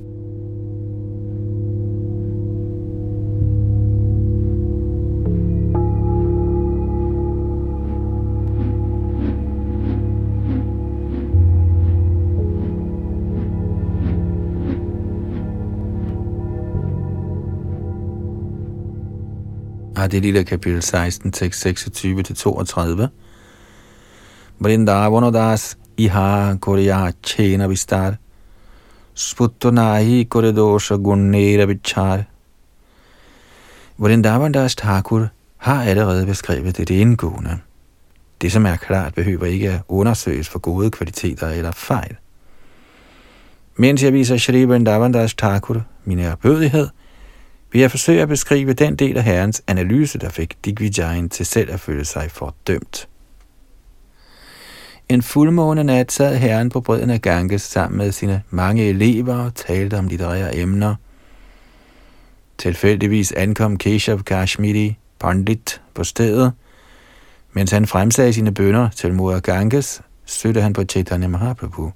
Har det lille kapitel 16, tekst 26-32. Vrindavanadas iha korea chena vistar, sputtonahi koredosha gunnera vichar. Vrindavanadas Thakur har allerede beskrevet det indgående. Det, som er klart, behøver ikke at undersøges for gode kvaliteter eller fejl. Mens jeg viser Shri Vrindavandas Thakur min erbødighed, vil jeg forsøge at beskrive den del af herrens analyse, der fik Digvijayen til selv at føle sig fordømt. En fuldmåne nat sad herren på bredden af Ganges sammen med sine mange elever og talte om litterære emner. Tilfældigvis ankom Keshav Kashmiri Pandit på stedet. Mens han fremsagde sine bønder til mor Ganges, stødte han på Chaitanya Mahaprabhu.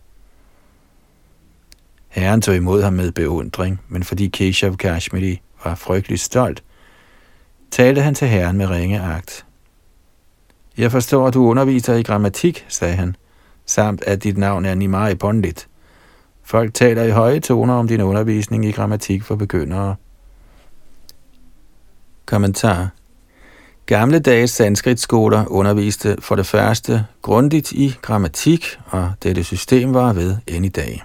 Herren tog imod ham med beundring, men fordi Keshav Kashmiri var frygtelig stolt, talte han til herren med ringe agt. Jeg forstår, at du underviser i grammatik, sagde han, samt at dit navn er Nimai Pondit. Folk taler i høje toner om din undervisning i grammatik for begyndere. Kommentar Gamle dages sanskritskoler underviste for det første grundigt i grammatik, og dette system var ved end i dag.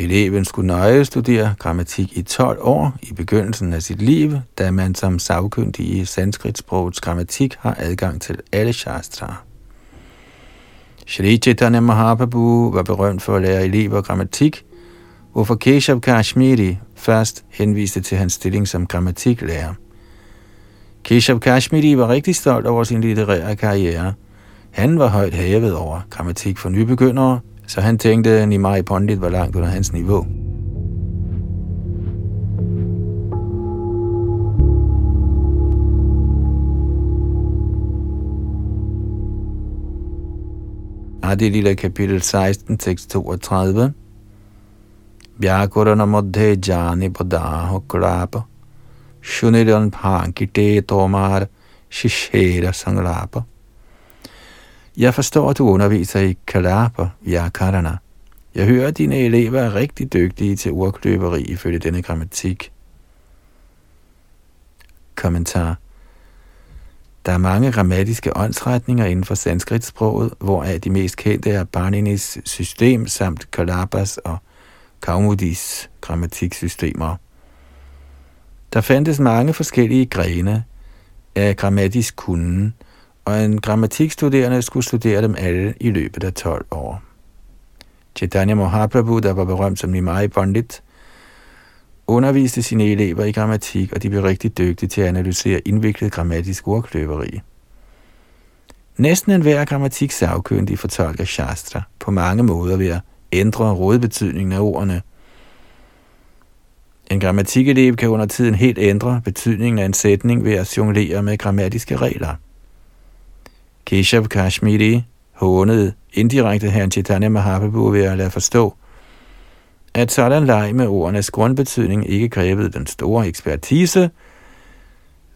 Eleven skulle nøje studere grammatik i 12 år i begyndelsen af sit liv, da man som savkyndig i sanskritsprogets grammatik har adgang til alle shastra. Shri Chaitanya Mahaprabhu var berømt for at lære elever grammatik, hvorfor Keshav Kashmiri først henviste til hans stilling som grammatiklærer. Keshav Kashmiri var rigtig stolt over sin litterære karriere. Han var højt hævet over grammatik for nybegyndere, så han tænkte, at Nimai Pandit var langt under hans niveau. Adi Lila kapitel 16, tekst 32. Vyakurana madhe jani padaho klapa, shunidan pankite tomar shishera sanglapa jeg forstår, at du underviser i Kalapa, Vyakarana. Jeg hører, at dine elever er rigtig dygtige til urkløberi ifølge denne grammatik. Kommentar. Der er mange grammatiske åndsretninger inden for sanskritsproget, hvoraf de mest kendte er Barninis system samt Kalapas og Kaumudis grammatiksystemer. Der fandtes mange forskellige grene af grammatisk kunden, og en grammatikstuderende skulle studere dem alle i løbet af 12 år. Chaitanya Mahaprabhu, der var berømt som Nimai Pandit, underviste sine elever i grammatik, og de blev rigtig dygtige til at analysere indviklet grammatisk ordkløveri. Næsten enhver grammatik sagkyndig fortolker Shastra på mange måder ved at ændre rådbetydningen af ordene. En grammatikelev kan under tiden helt ændre betydningen af en sætning ved at jonglere med grammatiske regler – Keshav Kashmiri hånede indirekte herren Chaitanya Mahaprabhu ved at lade forstå, at sådan leg med ordenes grundbetydning ikke krævede den store ekspertise,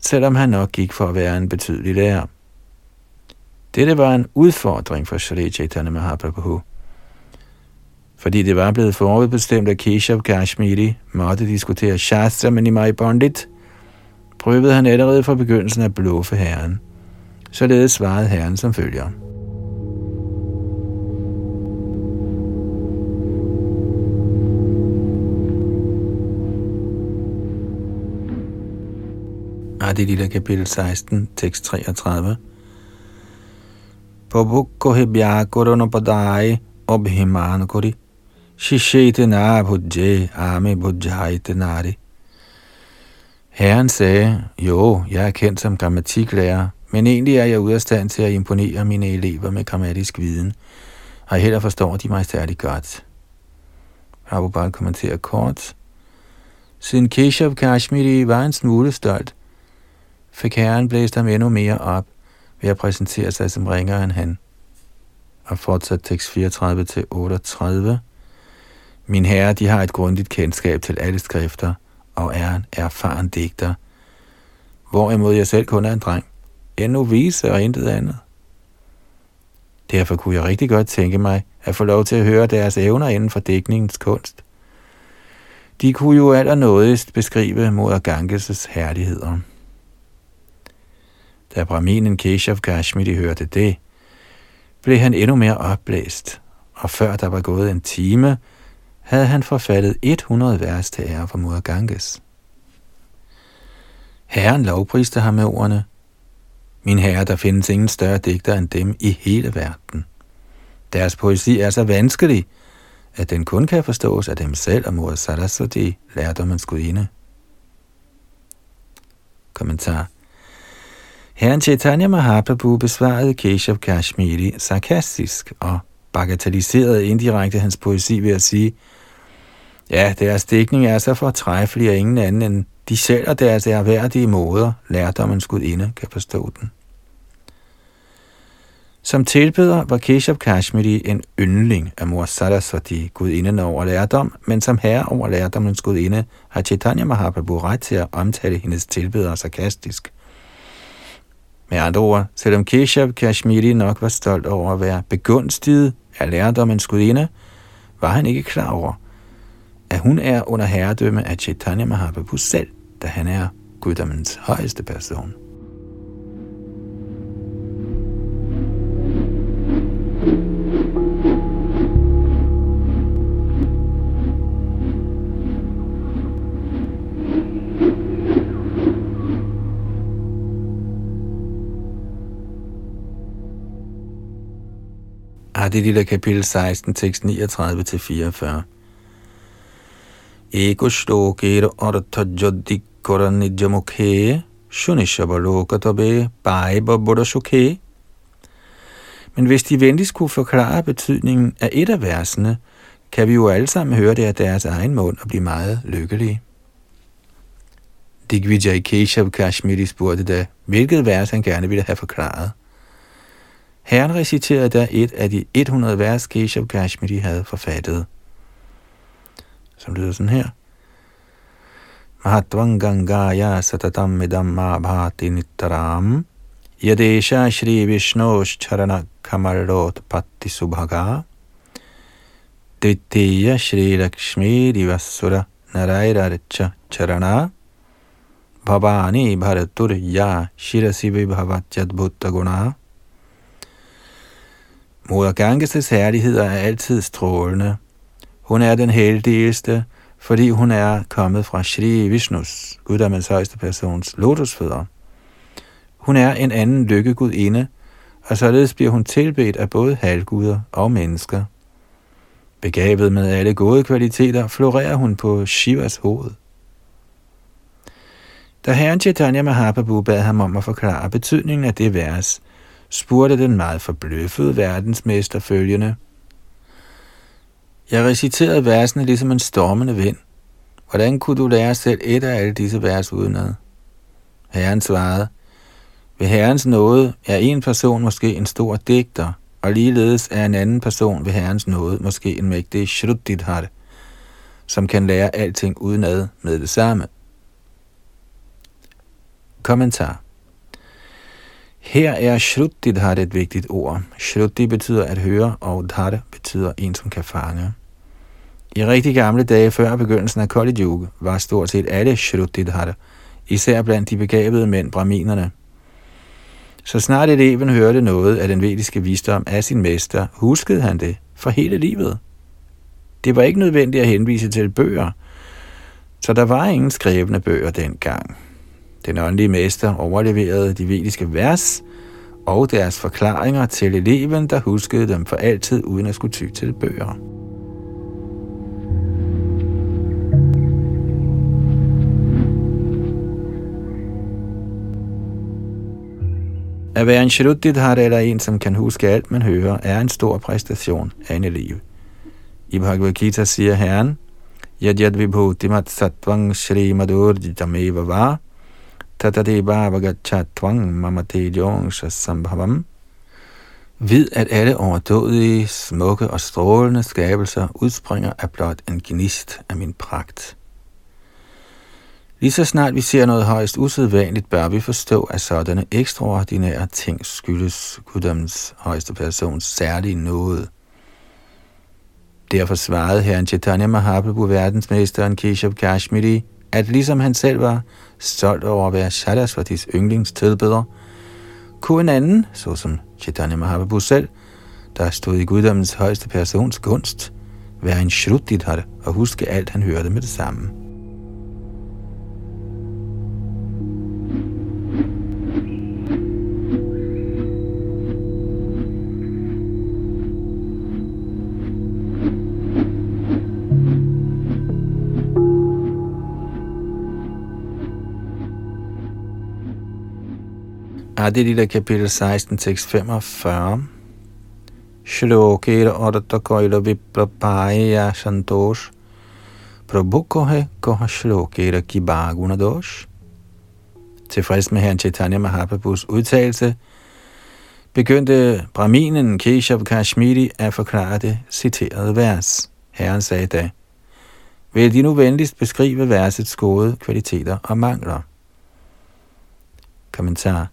selvom han nok gik for at være en betydelig lærer. Dette var en udfordring for Shri Chaitanya Mahaprabhu. Fordi det var blevet forudbestemt, at Keshav Kashmiri måtte diskutere Shastra med Nimai Pandit, prøvede han allerede fra begyndelsen at bluffe herren. Således svarede herren som følger. Adilita kapitel 16, tekst 33. Pabukko hebyakorona padai obhimanukuri shishete na bhujje ame bhujjaite nari. Herren sagde, jo, jeg er kendt som grammatiklærer, men egentlig er jeg ude af stand til at imponere mine elever med grammatisk viden, og heller forstår de mig særlig godt. Prabhupada kommenterer kort. Siden Keshav Kashmiri var en smule stolt, fik herren blæst ham endnu mere op ved at præsentere sig som ringere end han. Og fortsat tekst 34 til 38. Min herre, de har et grundigt kendskab til alle skrifter og er en erfaren digter, hvorimod jeg selv kun er en dreng endnu vise og intet andet. Derfor kunne jeg rigtig godt tænke mig at få lov til at høre deres evner inden for dækningens kunst. De kunne jo allernådigst beskrive moder Ganges' herligheder. Da Brahminen Keshav Kashmiri hørte det, blev han endnu mere opblæst, og før der var gået en time, havde han forfattet 100 vers til ære for moder Ganges. Herren lovpriste ham med ordene, min herre, der findes ingen større digter end dem i hele verden. Deres poesi er så vanskelig, at den kun kan forstås af dem selv og mor Sarasvati, lærdommens gudinde. Kommentar Herren Chaitanya Mahaprabhu besvarede Keshav Kashmiri sarkastisk og bagatelliserede indirekte hans poesi ved at sige, ja, deres dækning er så fortræffelig, at ingen anden end de selv og deres erhverdige måder, lærdommens gudinde, kan forstå den. Som tilbeder var Keshav Kashmiri en yndling af mor Sarasvati, gudinden over lærdom, men som herre over lærdommens gudinde har Chaitanya Mahaprabhu ret til at omtale hendes tilbedere sarkastisk. Med andre ord, selvom Keshav Kashmiri nok var stolt over at være begunstiget af lærdommens gudinde, var han ikke klar over, at hun er under herredømme af Chaitanya Mahaprabhu selv, da han er guddommens højeste person. Har det lille kapitel 16, tekst 39-44. Ego shlokere artha joddi koranijamukhe shunishabaloka পায় babura সুখে Men hvis de venligst skulle forklare betydningen af et af versene, kan vi jo alle sammen høre det af deres egen mund og blive meget lykkelige. Digvijay Keshav Kashmiri spurgte da, hvilket vers han gerne ville have forklaret. Herren reciterede da et af de 100 vers, Keshav Kashmiri havde forfattet, som lyder sådan her. Mahatvam Gangaya Satatam Midam Mabhati Nittaram Yadesha Shri Vishnosh Charana Kamarot Patti Subhaga Dvitiya Shri Lakshmi Divasura Narairarcha Charana Bhavani Bharatur Ya Shirasi Vibhavat Jadbhutta Guna Moder Ganges' herligheder er altid strålende. Hun er den heldigste, fordi hun er kommet fra Shri Vishnus, guddommens højeste persons lotusfødder. Hun er en anden lykkegudinde, og således bliver hun tilbedt af både halvguder og mennesker. Begavet med alle gode kvaliteter, florerer hun på Shivas hoved. Da herren Chaitanya Mahaprabhu bad ham om at forklare betydningen af det vers, spurgte den meget forbløffede verdensmester følgende. Jeg reciterede versene ligesom en stormende vind. Hvordan kunne du lære selv et af alle disse vers udenad? Herren svarede, ved Herrens nåde er en person måske en stor digter, og ligeledes er en anden person ved Herrens nåde måske en mægtig Shruddhar, som kan lære alting udenad med det samme. Kommentar her er Shruddhar et vigtigt ord. Shruddhi betyder at høre, og dhar betyder en, som kan fange. I rigtig gamle dage før begyndelsen af Kali Yuga var stort set alle Shrutidhar, især blandt de begavede mænd, braminerne. Så snart eleven hørte noget af den vediske visdom af sin mester, huskede han det for hele livet. Det var ikke nødvendigt at henvise til bøger, så der var ingen skrevne bøger dengang. Den åndelige mester overleverede de vediske vers og deres forklaringer til eleven, der huskede dem for altid uden at skulle ty til bøger. At være en Shruddhidhar eller en, som kan huske alt, man hører, er en stor præstation af en elev. I Bhagavad Gita siger Herren, Yad yad vibhutimat sattvang shri madur jitameva va, tatade bhavagachattvang mamate yongsha sambhavam. Vid, at alle overdådige, smukke og strålende skabelser udspringer af blot en gnist af min pragt. Lige så snart vi ser noget højst usædvanligt, bør vi forstå, at sådanne ekstraordinære ting skyldes guddommens højeste persons særlige nåde. Derfor svarede herren Chaitanya Mahaprabhu, verdensmesteren Keshav Kashmiri, at ligesom han selv var stolt over at være Sarasvatis yndlingstilbeder, kunne en anden, såsom Chaitanya Mahaprabhu selv, der stod i guddommens højeste persons gunst, være en shruddhar og huske alt, han hørte med det samme. Adi Lila kapitel 16, tekst 45. Shlokera orta koila viprapaya santosh. Prabhukohe koha shlokera kibaguna dosh. Tilfreds med herren Chaitanya Mahaprabhus udtalelse, begyndte Brahminen Keshav Kashmiri at forklare det citerede vers. Herren sagde da, vil de nu venligst beskrive versets gode kvaliteter og mangler? Kommentar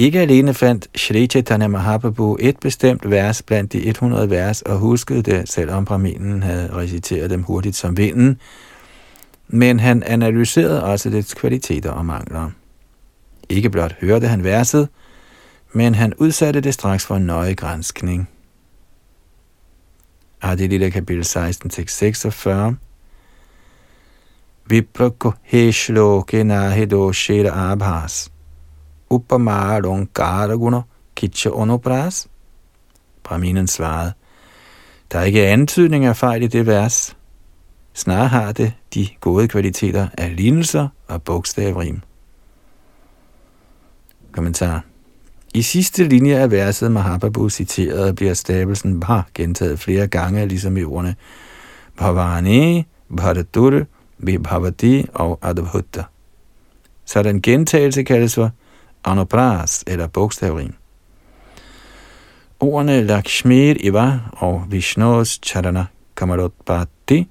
ikke alene fandt Shri Chaitanya Mahaprabhu et bestemt vers blandt de 100 vers og huskede det, selvom Brahminen havde reciteret dem hurtigt som vinden, men han analyserede også dets kvaliteter og mangler. Ikke blot hørte han verset, men han udsatte det straks for en nøje grænskning. Adilita kapitel 16, tekst 46. Viprako heshlo kenahedo shira abhas. Upamara Guna Kitcha Onopras. Brahminen svarede, der er ikke antydning af fejl i det vers. Snarere har det de gode kvaliteter af lignelser og bogstavrim. Kommentar. I sidste linje af verset Mahaprabhu citeret bliver stavelsen Bha gentaget flere gange, ligesom i ordene Bhavani, Bharadur, Vibhavati og Adabhutta. Så den gentagelse kaldes for Anupras eller bogstavrim. Ordene Lakshmir Iva og Vishnus Charana Kamarotpati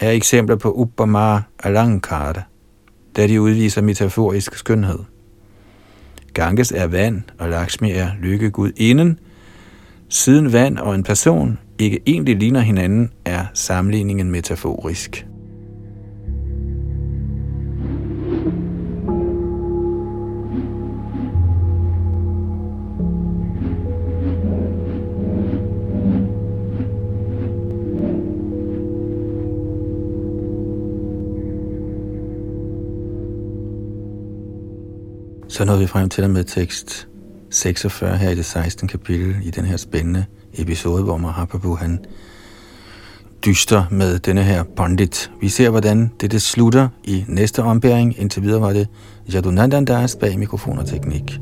er eksempler på Upama Alankara, da de udviser metaforisk skønhed. Ganges er vand, og Lakshmi er lykkegud inden. Siden vand og en person ikke egentlig ligner hinanden, er sammenligningen metaforisk. Så nåede vi frem til med tekst 46 her i det 16. kapitel i den her spændende episode, hvor Mahaprabhu han dyster med denne her pandit. Vi ser, hvordan det, det slutter i næste ombæring. Indtil videre var det Jadunandandas bag mikrofon og teknik.